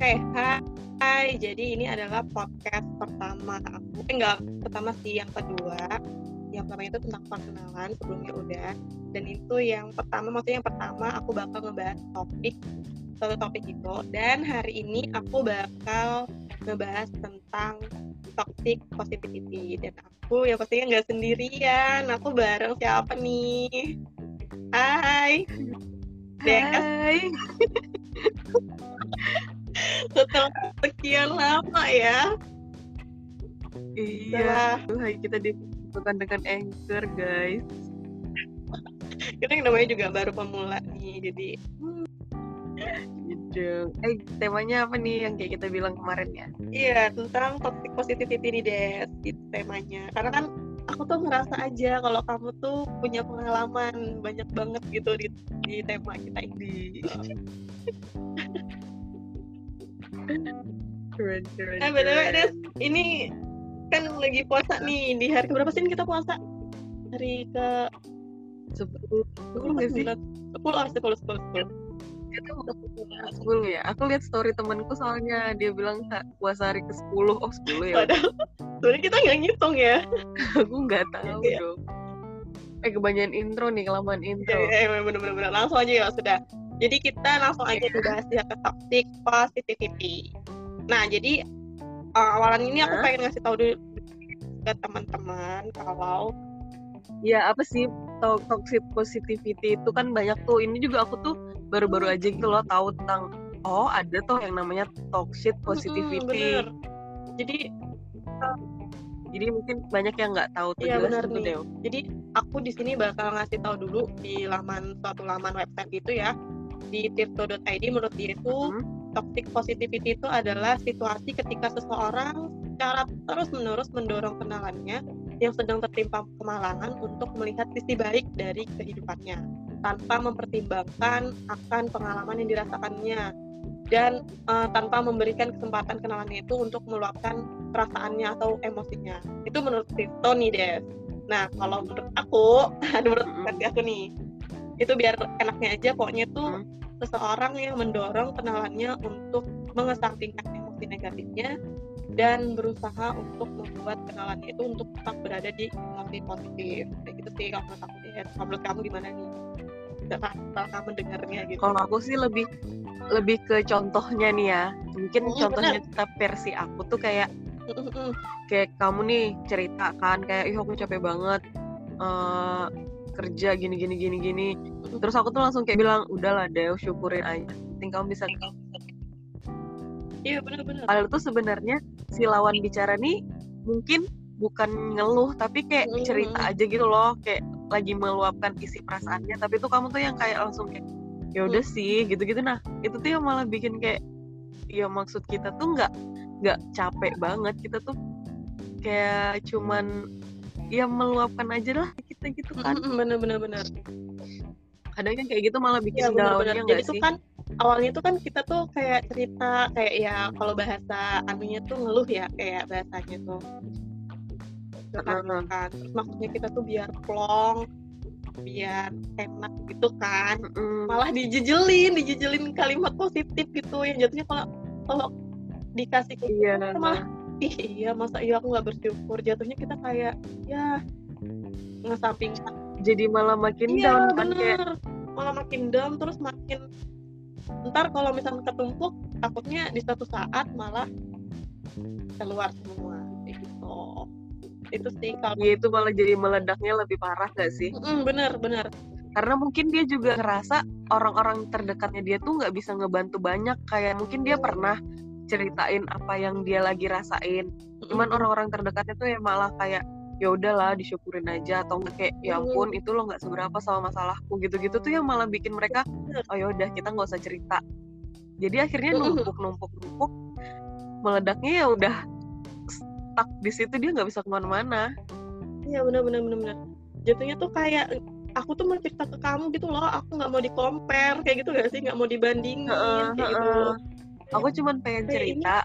Oke, hai. hai. Jadi ini adalah podcast pertama aku. Eh, enggak, pertama sih yang kedua. Yang pertama itu tentang perkenalan, sebelumnya udah. Dan itu yang pertama, maksudnya yang pertama aku bakal ngebahas topik satu topik itu. Dan hari ini aku bakal ngebahas tentang toxic positivity. Dan aku ya pastinya nggak sendirian. Aku bareng siapa nih? Hai. Hai. Setelah sekian lama ya. Iya. Hai kita dibutuhkan dengan anchor guys. Kita yang namanya juga baru pemula nih, jadi gitu. Eh temanya apa nih yang kayak kita bilang kemarin ya? Iya tentang toxic positivity nih Des, itu temanya. Karena kan aku tuh ngerasa aja kalau kamu tuh punya pengalaman banyak banget gitu di, di tema kita ini. Keren keren. Nah btw Des, ini kan lagi puasa nih di hari keberapa sih kita puasa? Hari ke sepuluh sepuluh sih? Sepuluh, oh sepuluh sepuluh sepuluh. Itu sepuluh ya. Aku lihat story temanku soalnya dia bilang puasa hari ke sepuluh. Oh sepuluh ya. Padahal sebenarnya kita nggak ngitung ya. Aku nggak tahu Iya. dong. Eh kebanyakan intro nih, kelamaan intro. Eh, eh, bener-bener langsung aja ya sudah. Jadi kita langsung aja dibahas ya ke toxic positivity. Nah, jadi uh, awalan ini aku pengen ngasih tahu dulu ke teman-teman kalau Ya apa sih to- toxic positivity itu kan banyak tuh. Ini juga aku tuh baru-baru aja gitu loh tahu tentang oh ada tuh yang namanya toxic positivity. bener. Jadi Jadi mungkin banyak yang nggak tahu tuh Iya, benar nih. Deo. jadi aku di sini bakal ngasih tahu dulu di laman suatu laman website gitu ya di tirto.id menurut dia itu Hmm. toxic positivity itu adalah situasi ketika seseorang secara terus-menerus mendorong kenalannya yang sedang tertimpa kemalangan untuk melihat sisi baik dari kehidupannya tanpa mempertimbangkan akan pengalaman yang dirasakannya dan eh, tanpa memberikan kesempatan kenalannya itu untuk meluapkan perasaannya atau emosinya. Itu menurut Tito nih Des. Nah kalau menurut aku menurut versi aku nih itu biar enaknya aja pokoknya tuh Hmm. seseorang yang mendorong kenalannya untuk mengesampingkan emosi negatifnya dan berusaha untuk membuat kenalannya itu untuk tetap berada di emosi positif. Kayak gitu sih kalau menurut aku deh kalau menurut kamu gimana nih? Setelah, kamu dengarnya gitu. Kalau aku sih lebih lebih ke contohnya nih ya. Mungkin Mm, contohnya tetap versi aku tuh kayak kayak kamu nih cerita kan kayak ih aku capek banget. Eh, kerja gini gini gini gini. Terus aku tuh langsung kayak bilang udahlah deh syukurin aja. Penting kamu bisa iya benar-benar padahal tuh sebenarnya si lawan bicara nih mungkin bukan ngeluh tapi kayak Mm. cerita aja gitu loh. Kayak lagi meluapkan isi perasaannya. Tapi tuh kamu tuh yang kayak langsung kayak ya udah sih gitu-gitu. Nah itu tuh yang malah bikin kayak ya maksud kita tuh nggak nggak capek banget. Kita tuh kayak cuman ya meluapkan aja lah kita gitu kan Mm-mm, benar-benar benar kadang kan kayak gitu malah bikin Iya galau benar-benar. ya Jadi tuh sih kan awalnya tuh kan kita tuh kayak cerita kayak ya kalau bahasa anunya tuh ngeluh ya kayak bahasanya tuh. Kan, kan. Terus maksudnya kita tuh biar plong, biar enak gitu kan. Mm-mm. Malah dijejelin, dijejelin kalimat positif gitu yang jatuhnya kalau kalau dikasih iya malah ih iya masa iya aku nggak bersyukur jatuhnya kita kayak ya ngesampingkan. Jadi malah makin iya down kan kayak malah makin down terus makin ntar kalau misalnya ketumpuk takutnya di suatu saat malah keluar semua gitu. Itu sih kalau ya itu malah jadi meledaknya lebih parah gak sih? Mm, bener bener. Karena mungkin dia juga ngerasa orang-orang terdekatnya dia tuh nggak bisa ngebantu banyak. Kayak mungkin dia pernah ceritain apa yang dia lagi rasain. Cuman orang-orang terdekatnya tuh ya malah kayak ya udahlah disyukurin aja atau nggak kayak ya ampun itu lo nggak seberapa sama masalahku gitu-gitu tuh yang malah bikin mereka oh ya udah kita nggak usah cerita. Jadi akhirnya numpuk numpuk numpuk meledaknya ya udah stuck di situ dia nggak bisa ke mana-mana. Iya bener bener bener bener. Jatuhnya tuh kayak aku tuh mau cerita ke kamu gitu loh aku nggak mau di compare kayak gitu gak sih? Nggak mau dibandingin Heeh, kayak gitu. Heeh. aku cuman pengen Kayak cerita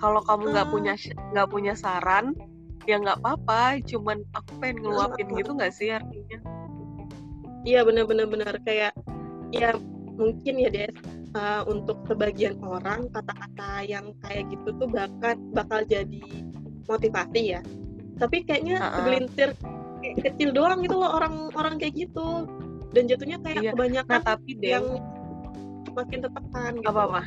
kalau kamu nggak Ah. punya nggak punya saran ya nggak apa-apa cuman aku pengen ngeluapin gitu nggak sih artinya? Iya bener bener kayak ya mungkin ya Des uh, untuk sebagian orang kata-kata yang kayak gitu tuh bakal bakal jadi motivasi ya. Tapi kayaknya Uh-uh. segelintir kayak kecil doang gitu loh orang-orang kayak gitu. Dan jatuhnya kayak Iya. kebanyakan Nah tapi deh, yang makin tertekan gitu Apa-apa?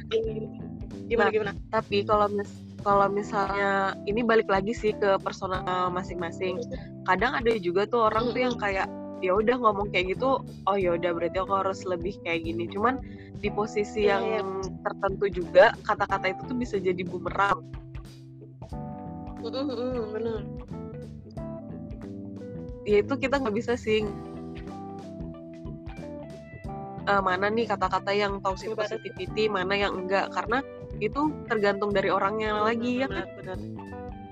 gimana Nah, gimana? tapi kalau mis kalau misalnya ini balik lagi sih ke personal masing-masing. Kadang ada juga tuh orang tuh yang kayak ya udah ngomong kayak gitu, oh ya udah berarti aku harus lebih kayak gini. Cuman di posisi Iya, yang iya. tertentu juga kata-kata itu tuh bisa jadi bumerang. Bener Ya itu kita nggak bisa sih eh, mana nih kata-kata yang toxic positivity, mana yang enggak karena itu tergantung dari orangnya lagi ya kan. benar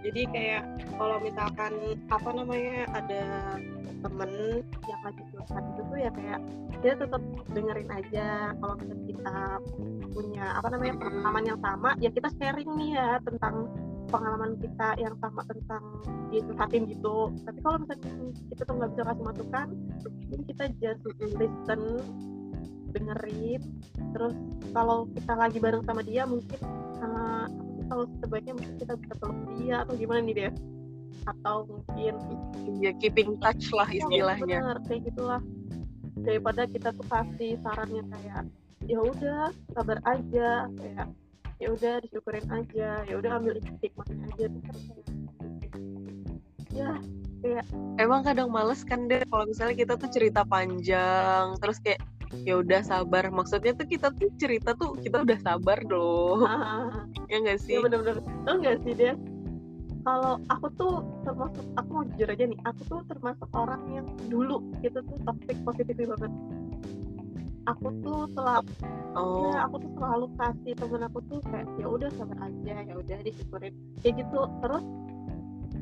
jadi kayak kalau misalkan apa namanya ada temen yang lagi curhat itu tuh ya kayak dia tetap dengerin aja. Kalau misalnya kita punya apa namanya pengalaman yang sama ya kita sharing nih ya tentang pengalaman kita yang sama tentang dia curhatin gitu. Tapi kalau misalnya kita tuh nggak bisa kasih masukan mungkin kita just listen dengerin. Terus kalau kita lagi bareng sama dia mungkin eh, apa sih, kalau sebaiknya mungkin kita bisa peluk dia atau gimana nih dia atau mungkin Ya keeping touch lah Iya, istilahnya. bener, kayak gitulah. Daripada kita tuh kasih sarannya kayak ya udah sabar aja kayak ya udah disyukurin aja ya udah ambil hikmahnya aja. Kayak ya kayak Emang kadang males kan deh kalau misalnya kita tuh cerita panjang terus kayak ya udah sabar. Maksudnya tuh kita tuh cerita tuh kita udah sabar loh. ya nggak sih? ya bener-bener tau gak sih dia kalau aku tuh termasuk aku mau jujur aja nih aku tuh termasuk orang yang dulu itu tuh toxic positivity banget aku tuh selalu Oh, ya aku tuh selalu kasih temen aku tuh kayak ya udah sabar aja ya udah disyukurin kayak gitu terus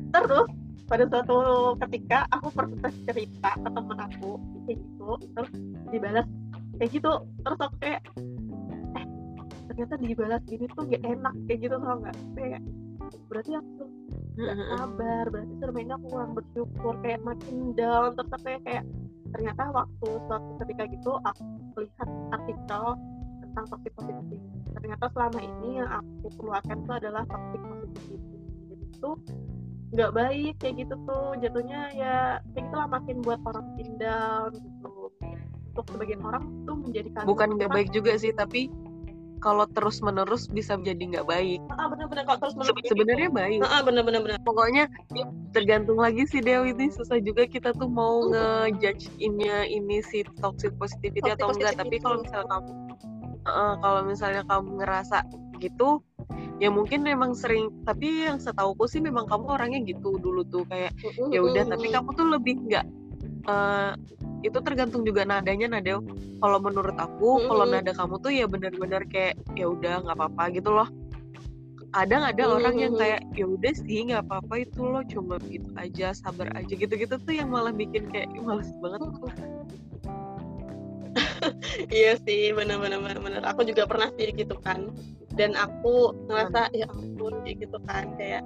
terus pada suatu ketika aku pernah cerita ke temen aku kayak gitu terus dibalas. Kayak gitu terus aku kayak eh ternyata dibalas gini tuh gak enak kayak gitu tau nggak? Kayak berarti aku tuh gak sabar berarti ini aku kurang bersyukur kayak makin down terus aku kayak, kayak ternyata waktu suatu ketika gitu aku lihat artikel tentang toxic positivity. Ternyata selama ini yang aku keluarkan itu adalah toxic positivity. Jadi itu nggak baik kayak gitu tuh jatuhnya ya kayak gitulah makin buat orang makin down gitu untuk sebagian orang tuh menjadi bukan nggak baik juga sih, tapi kalau terus menerus bisa menjadi nggak baik. ah bener-bener kalau terus Se- Sebenarnya baik. ah bener-bener bener Pokoknya tergantung lagi sih Dewi ini susah juga kita tuh mau ngejudge ini ini si toxic positivity Toxic atau enggak. positivity. Tapi kalau misalnya kamu eh, kalau misalnya kamu ngerasa gitu, ya mungkin memang sering. Tapi yang setauku sih memang kamu orangnya gitu dulu tuh kayak ya udah. Tapi kamu tuh lebih nggak. eh, itu tergantung juga nadanya Nadeo. Kalau menurut aku, kalau nada kamu tuh ya benar-benar kayak ya udah nggak apa-apa gitu loh. Kadang ada orang yang kayak ya udah sih nggak apa-apa itu loh cuma gitu aja sabar aja gitu-gitu tuh yang malah bikin kayak "Ih, males banget. Iya sih bener-bener bener aku juga pernah sih gitu kan. Dan aku ngerasa ya ampun kayak gitu kan kayak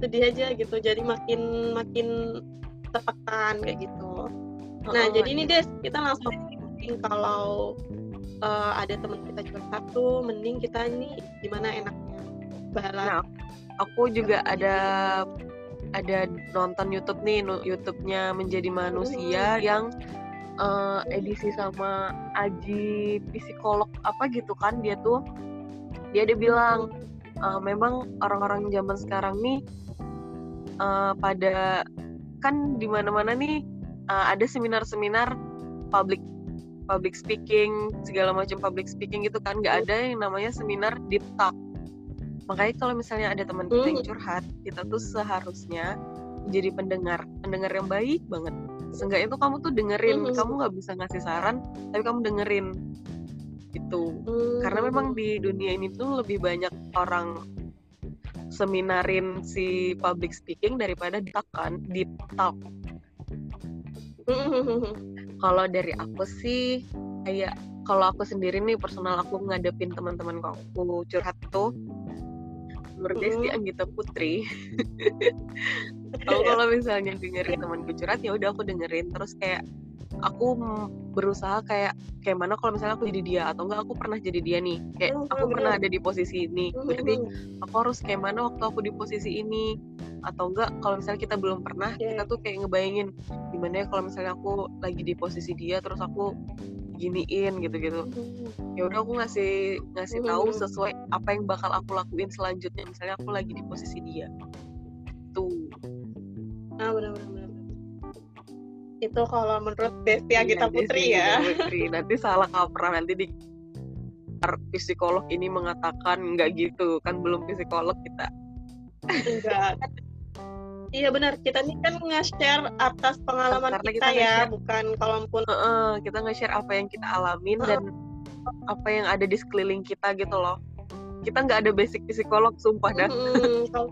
sedih aja gitu. Jadi makin makin tertekan kayak gitu. Nah Heeh, jadi ini Des kita langsung kalau eh, ada teman kita curhat tuh mending kita ini gimana enaknya? Balas Nah, aku juga ada ada nonton YouTube nih, YouTube-nya Menjadi Manusia yang eh, edisi sama Aji psikolog apa gitu kan dia tuh dia ada bilang eh, memang orang-orang zaman sekarang nih eh, pada kan di mana-mana nih eh, ada seminar-seminar public public speaking segala macam public speaking gitu kan nggak ada yang namanya seminar deep talk. Makanya kalau misalnya ada teman kita yang curhat kita tuh seharusnya jadi pendengar pendengar yang baik banget seenggaknya tuh kamu tuh dengerin Mhm. kamu nggak bisa ngasih saran tapi kamu dengerin. Gitu. Hmm, karena memang di dunia ini tuh lebih banyak orang seminarin si public speaking daripada di talk kan? Di talk. Kalau dari aku sih kayak kalau aku sendiri nih personal aku ngadepin teman-teman aku curhat tuh. Menurut dia sih Mm. Anggita Putri aku kalau misalnya dengerin temanku curhat ya udah aku dengerin. Terus kayak aku berusaha kayak kayak mana kalau misalnya aku jadi dia atau enggak aku pernah jadi dia nih. Kayak Hmm, aku bener. pernah ada di posisi ini. Berarti Mhm. aku harus kayak mana waktu aku di posisi ini. Atau enggak kalau misalnya kita belum pernah Iya. kita tuh kayak ngebayangin gimana ya kalau misalnya aku lagi di posisi dia terus aku giniin gitu-gitu. Ya udah aku ngasih ngasih tahu sesuai apa yang bakal aku lakuin selanjutnya. Misalnya aku lagi di posisi dia Ah benar-benar. benar. Itu kalau menurut Desti Agita Iya, Putri Desi ya. Putri. nanti salah kaprah nanti di psikolog ini mengatakan nggak gitu kan belum psikolog kita Enggak. Iya benar, kita ini kan nge-share atas pengalaman Karena kita, kita ya, bukan kalaupun Heeh, kita nge-share apa yang kita alamin dan apa yang ada di sekeliling kita gitu loh kita nggak ada basic psikolog sumpah dan Mm-mm, kalau-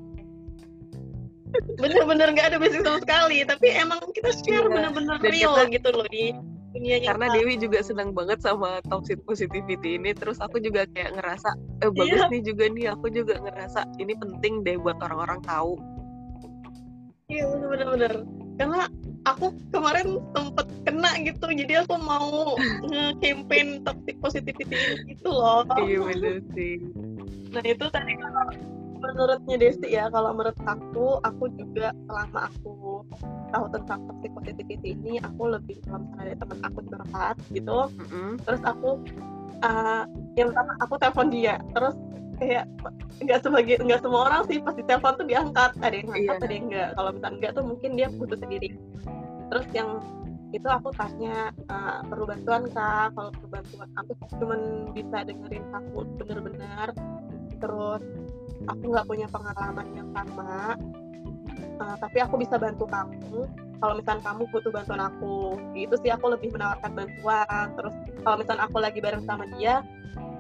bener-bener nggak ada basic sama sekali, tapi emang kita share Iya, bener-bener dan real kita- gitu loh di dunia nyata. karena Dewi juga senang banget sama toxic positivity ini terus aku juga kayak ngerasa eh bagus Iya. nih juga nih aku juga ngerasa ini penting deh buat orang-orang tahu Iya bener-bener karena aku kemarin sempet kena gitu, jadi aku mau nge-campaign toxic positivity ini gitu loh. iya bener sih Nah itu tadi kalau menurutnya Desti ya, kalau menurut aku, aku juga selama aku tahu tentang toxic positivity ini, aku lebih kalau misalnya ada teman aku curhat gitu, Mm-mm. terus aku uh, yang pertama aku telepon dia, terus kayak nggak sebagai nggak semua orang sih pasti telepon tuh diangkat, ada yang angkat, Iya. ada yang enggak. Kalau misalnya enggak tuh mungkin dia butuh sendiri. Terus yang itu aku tanya uh, perlu bantuan kak kalau perlu bantuan aku cuman bisa dengerin aku bener-bener terus aku nggak punya pengalaman yang sama. Uh, tapi aku bisa bantu kamu. Kalau misalnya kamu butuh bantuan aku itu sih aku lebih menawarkan bantuan. Terus kalau misalnya aku lagi bareng sama dia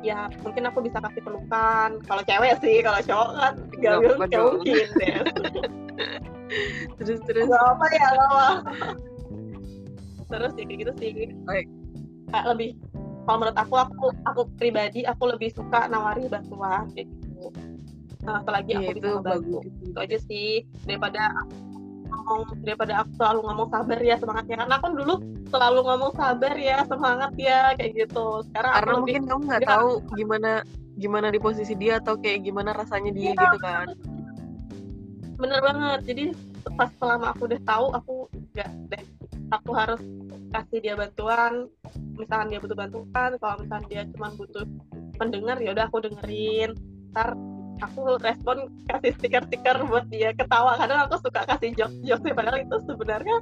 ya mungkin aku bisa kasih pelukan. Kalau cewek sih kalau cowok kan nggak Nggak mungkin deh terus terus. Nggak apa ya nggak apa terus ya kayak gitu sih. Baik. Kayak lebih kalau menurut aku aku aku pribadi aku lebih suka nawari bantuan kayak gitu nah, selagi Iya, aku itu bisa bagus. itu aja sih. Daripada aku ngomong daripada aku selalu ngomong sabar ya semangatnya. Karena aku dulu selalu ngomong sabar ya semangat ya kayak gitu. Sekarang aku karena lebih mungkin kamu nggak tahu gimana gimana di posisi dia atau kayak gimana rasanya dia Iya. gitu kan. bener banget. Jadi pas selama aku udah tahu aku nggak deh. Aku harus kasih dia bantuan. Misalkan dia butuh bantuan kalau misalkan dia cuma butuh pendengar ya udah aku dengerin. Ntar aku respon kasih stiker-stiker buat dia ketawa. Kadang aku suka kasih jokes-jokes padahal itu sebenarnya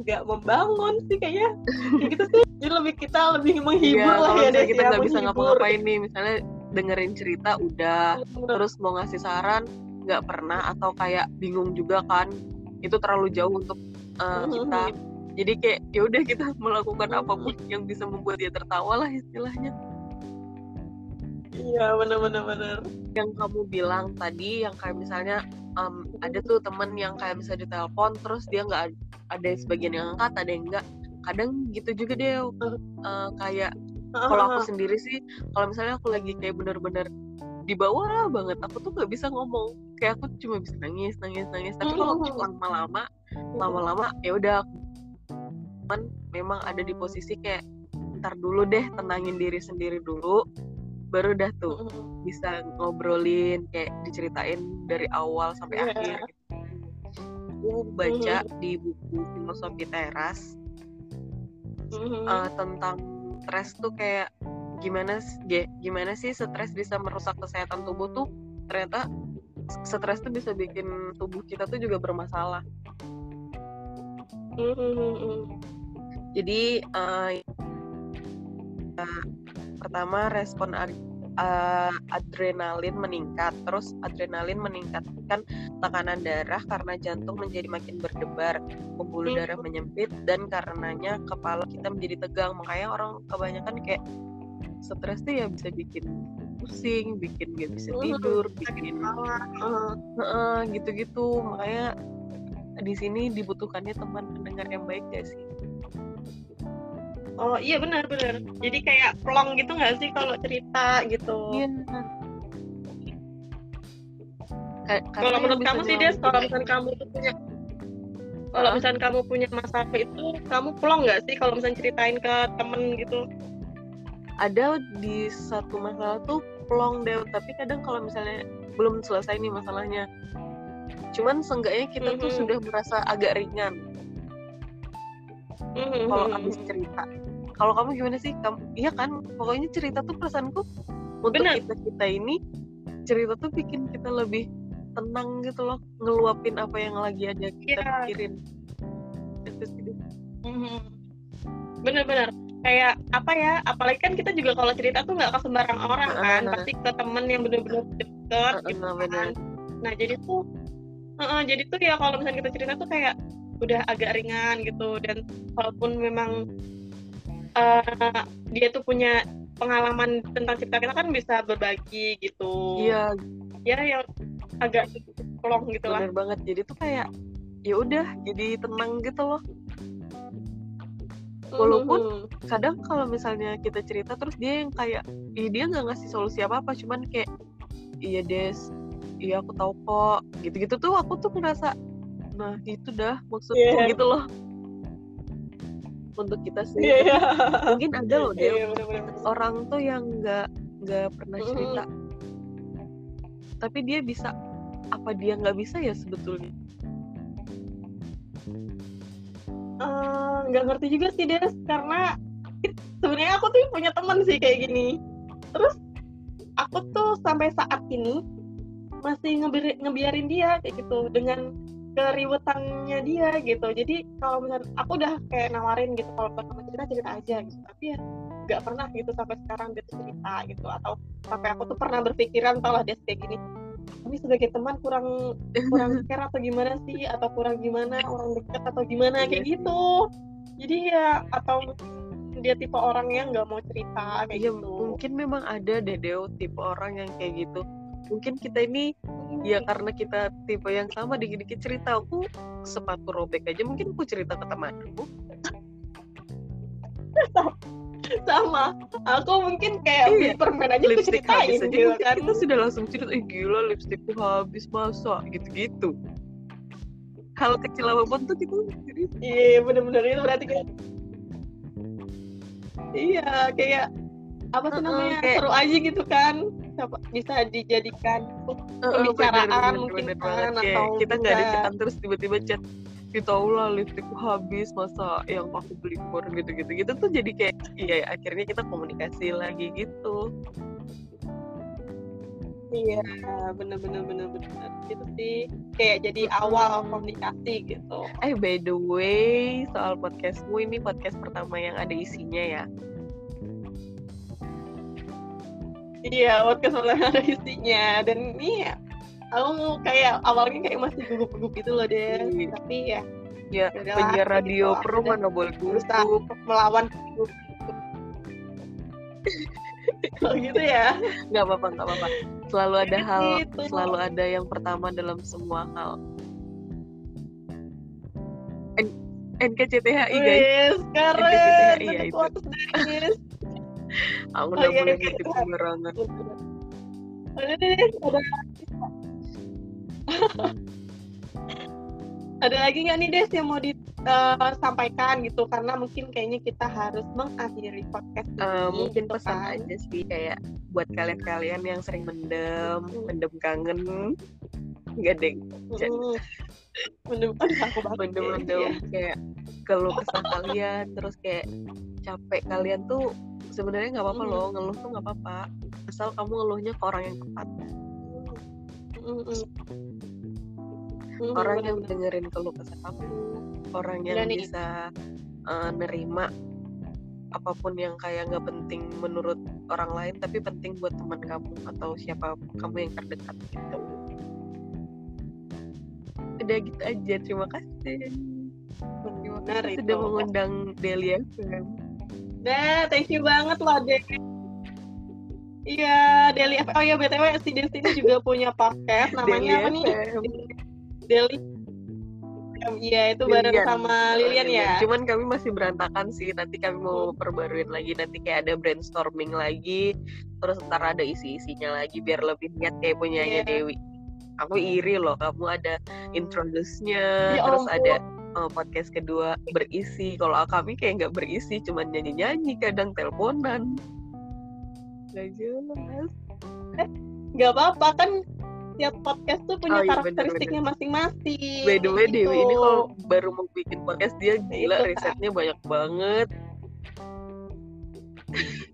nggak membangun sih kayaknya. Kayak gitu sih. Jadi lebih kita lebih menghibur Iya, lah ya Des, kita ya, nggak bisa ngapa-ngapain nih misalnya dengerin cerita udah. Terus mau ngasih saran nggak pernah atau kayak bingung juga kan itu terlalu jauh untuk uh, Mhm. kita. Jadi kayak ya udah kita melakukan apa pun yang bisa membuat dia tertawa lah istilahnya iya bener-bener bener yang kamu bilang tadi yang kayak misalnya um, ada tuh temen yang kayak bisa ditelepon terus dia nggak ad- ada sebagian yang angkat ada yang enggak kadang gitu juga deh uh, kayak kalau aku sendiri sih kalau misalnya aku lagi kayak bener-bener di bawah banget aku tuh nggak bisa ngomong. Kayak aku cuma bisa nangis nangis nangis. Tapi kalau Mhm. lama-lama lama-lama ya udah cuman memang ada di posisi kayak ntar dulu deh tenangin diri sendiri dulu baru dah tuh Mhm. bisa ngobrolin kayak diceritain dari awal sampai Iya. akhir gitu. aku baca di buku filosofi teras Mhm. uh, tentang stres tuh kayak gimana gimana sih stres bisa merusak kesehatan tubuh tuh ternyata stres tuh bisa bikin tubuh kita tuh juga bermasalah Mhm. jadi uh, uh, pertama respon ad- uh, adrenalin meningkat terus adrenalin meningkatkan tekanan darah karena jantung menjadi makin berdebar pembuluh Hmm. darah menyempit dan karenanya kepala kita menjadi tegang makanya orang kebanyakan kayak stres tuh ya bisa bikin pusing bikin gak bisa tidur bikin Heeh. Heeh, gitu-gitu makanya di sini dibutuhkannya teman pendengar yang baik gak sih Oh iya benar benar. Jadi kayak plong gitu nggak sih kalau cerita gitu. Iya. Kalau menurut kamu sih nyelamatin- kalau misalnya kamu tuh punya kalau misalnya kamu punya masalah itu kamu pulang nggak sih kalau misalnya ceritain ke temen gitu ada di satu masalah tuh plong deh tapi kadang kalau misalnya belum selesai nih masalahnya cuman seenggaknya kita tuh Mhm. sudah merasa agak ringan Mhm, kalau mhm, habis cerita kalau kamu gimana sih kamu iya kan pokoknya cerita tuh perasaanku untuk Bener. kita kita ini cerita tuh bikin kita lebih tenang gitu loh ngeluapin apa yang lagi ada kita Iya. pikirin itu sih deh. Mhm. bener-bener kayak apa ya apalagi kan kita juga kalau cerita tuh nggak ke sembarang orang kan Heeh. pasti ke temen yang bener-bener deket Heeh, gitu kan nah jadi tuh heeh, jadi tuh ya kalau misalnya kita cerita tuh kayak udah agak ringan gitu dan walaupun memang eh, dia tuh punya pengalaman tentang cerita kita kan bisa berbagi gitu. Iya. Ya yang agak plong gitu lah. Bener banget. Jadi tuh kayak ya udah jadi tenang gitu loh. Walaupun- Mhm. kadang kalau misalnya kita cerita terus dia yang kayak Ih, dia nggak ngasih solusi apa apa cuman kayak iya des. Iya aku tahu kok. Gitu-gitu tuh aku tuh ngerasa nah itu dah maksudku Iya. gitu loh untuk kita sih. Iya iya. Mungkin ada loh Iya, dia bener-bener. orang tuh yang nggak nggak pernah cerita. Tapi dia bisa apa dia nggak bisa ya sebetulnya? Eh, nggak ngerti juga sih Des karena sebenarnya aku tuh punya teman sih kayak gini. Terus aku tuh sampai saat ini masih ngebiarin dia kayak gitu dengan keriwetannya dia gitu. Jadi kalau misalnya aku udah kayak nawarin gitu kalau teman cerita cerita aja gitu. Tapi ya nggak pernah gitu sampai sekarang dia cerita gitu. Atau sampai aku tuh pernah berpikiran kalau dia kayak gini. Ini sebagai teman kurang kurang care atau gimana sih? Atau kurang gimana? Orang dekat atau gimana? Iya kayak gitu. Jadi ya atau dia tipe orang yang nggak mau cerita kayak Iya gitu. mungkin memang ada deh Deo tipe orang yang kayak gitu. Mungkin kita ini ya karena kita tipe yang sama dikit-dikit cerita. Aku sepatu robek aja mungkin aku cerita ke temanku. Sama. Aku mungkin kayak Iya. permen aja aku lipstick habis aja. gitu kan. kita sudah langsung cerita eh gila lipstikku habis masa? Gitu-gitu. Hal kecil apa pun tuh kita cerita. Iya bener-bener itu berarti kayak iya kayak apa sih Heeh, namanya kayak- seru aja gitu kan Siapa- bisa dijadikan Pembicaraan bener, mungkin bener kan, banget. Atau kita nggak ada bisa- terus tiba-tiba chat ya tau lah lipstikku habis masa yang aku beli kemarin gitu-gitu gitu tuh jadi kayak iya akhirnya kita komunikasi lagi gitu Iya, bener-bener bener-bener gitu sih. Kayak jadi awal komunikasi gitu. eh by the way soal podcastmu ini podcast pertama yang ada isinya ya Iya, podcast pertama ada isinya dan ini ya, aku kayak awalnya kayak masih gugup-gugup gitu loh deh. Iya. Tapi ya ya penyiar gitu. radio pro Akhirnya mana boleh gugup melawan gugup. Kalau gitu ya. nggak apa-apa nggak apa-apa selalu ada Gitu. hal selalu ada yang pertama dalam semua hal N- NKCTHI guys Wis, keren. NKCTHI, iya, Aku itu. Aku Oh, udah iya, mulai iya, ngintip itu. sembarangan Ada ada lagi nggak nih Des yang mau disampaikan gitu karena mungkin kayaknya kita harus mengakhiri podcast ini Eh, mungkin gitu pesan kan. aja sih kayak buat kalian-kalian yang sering mendem, mendem kangen, nggak deh, Jan. Mm. Mendem, mendem ya. mendem kayak keluh kesah kalian, terus kayak capek kalian tuh sebenarnya nggak apa-apa Mhm. loh, ngeluh tuh nggak apa-apa, asal kamu ngeluhnya ke orang yang tepat, Mm, mm. Mm, orang yang bener-bener. dengerin keluh kesah kamu, orang yang nih. bisa eh, nerima apa pun yang kayak nggak penting menurut orang lain tapi penting buat teman kamu atau siapa kamu yang terdekat gitu udah gitu aja terima kasih terima kasih sudah mengundang Delia FM Nah, thank you banget loh, Dek. Iya, Deli FM. Oh iya, BTW si Des ini juga punya podcast namanya apa nih? Deli Iya, itu bareng Lilian. sama Lilian ya. cuman kami masih berantakan sih nanti kami mau perbaruin lagi nanti kayak ada brainstorming lagi terus ntar ada isi-isinya lagi biar lebih niat kayak punyanya Iya. Dewi aku iri loh kamu ada introduce-nya Ya terus ampun. ada uh, podcast kedua berisi. Kalau kami kayak nggak berisi cuman nyanyi nyanyi kadang teleponan. Nggak jelas. Eh nggak apa-apa kan tiap podcast tuh punya Oh, iya, karakteristiknya masing-masing. By the way gitu. Dewi ini kalau baru mau bikin podcast dia gila Itu, Kak. risetnya banyak banget.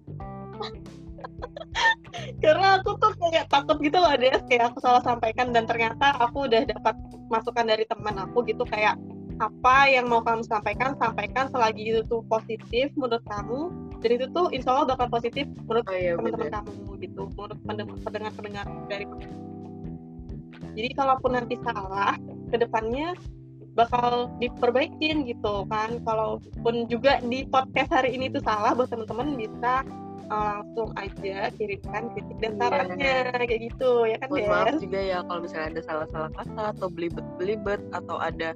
Karena aku tuh kayak takut gitu loh Des. Kayak aku salah sampaikan dan ternyata aku udah dapat masukan dari teman aku gitu kayak apa yang mau kamu sampaikan sampaikan selagi itu tuh positif menurut kamu. Dan itu tuh insya Allah bakal positif menurut oh iya teman-teman kamu gitu menurut pendengar pendengar dari jadi kalaupun nanti salah ke depannya bakal diperbaikin gitu kan. Kalaupun juga di podcast hari ini tuh salah buat teman-teman bisa uh, langsung aja kirimkan kritik dan Iya. sarannya kayak gitu ya kan mohon maaf Des? juga ya kalau misalnya ada salah-salah kata atau belibet-belibet atau ada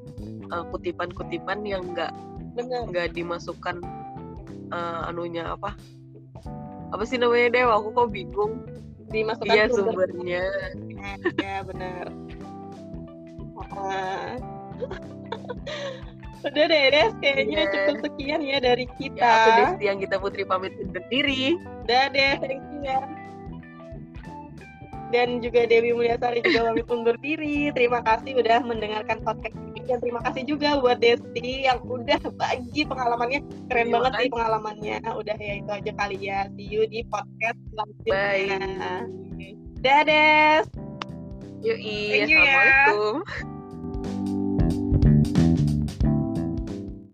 uh, kutipan-kutipan yang nggak bener nggak dimasukkan uh, anunya apa? Apa sih namanya Dewa aku kok bingung. Dimasukkan iya sumber. sumbernya. Ya benar. Ah. udah deh Des kayaknya Iya. cukup sekian ya dari kita ya aku Desti yang kita Putri pamit undur diri Udah deh, thank you ya. Dan juga Dewi Mulyasari juga pamit undur diri. Terima kasih udah mendengarkan podcast ini dan terima kasih juga buat Desti yang udah bagi pengalamannya. Keren Terima banget sih kasih. pengalamannya. Udah ya itu aja kali ya. See you di podcast selanjutnya. bye Dadah. Yoi, Thank you ya. assalamualaikum